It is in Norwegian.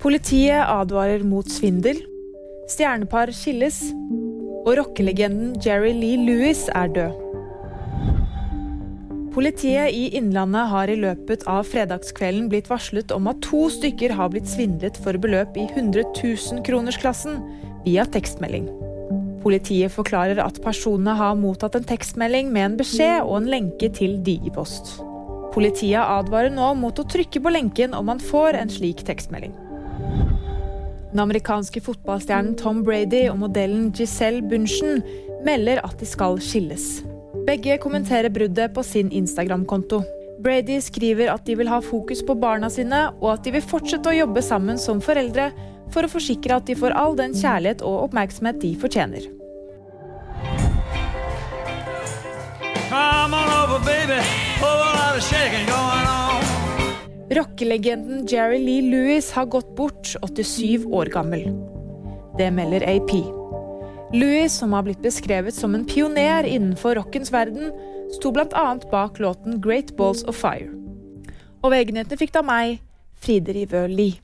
Politiet advarer mot svindel. Stjernepar skilles. Og rockelegenden Jerry Lee Lewis er død. Politiet i Innlandet har i løpet av fredagskvelden blitt varslet om at to stykker har blitt svindlet for beløp i 100 000-kronersklassen via tekstmelding. Politiet forklarer at personene har mottatt en tekstmelding med en beskjed og en lenke til Digipost. Politiet advarer nå mot å trykke på lenken om man får en slik tekstmelding. Den amerikanske fotballstjernen Tom Brady og modellen Giselle Bunchen melder at de skal skilles. Begge kommenterer bruddet på sin Instagram-konto. Brady skriver at de vil ha fokus på barna sine, og at de vil fortsette å jobbe sammen som foreldre for å forsikre at de får all den kjærlighet og oppmerksomhet de fortjener. Come on over, baby. Rockelegenden Jerry Lee Lewis har gått bort, 87 år gammel. Det melder AP. Lewis, som har blitt beskrevet som en pioner innenfor rockens verden, sto bl.a. bak låten 'Great Balls of Fire'. Og VG-nyhetene fikk da meg, Fride Rivø Lie.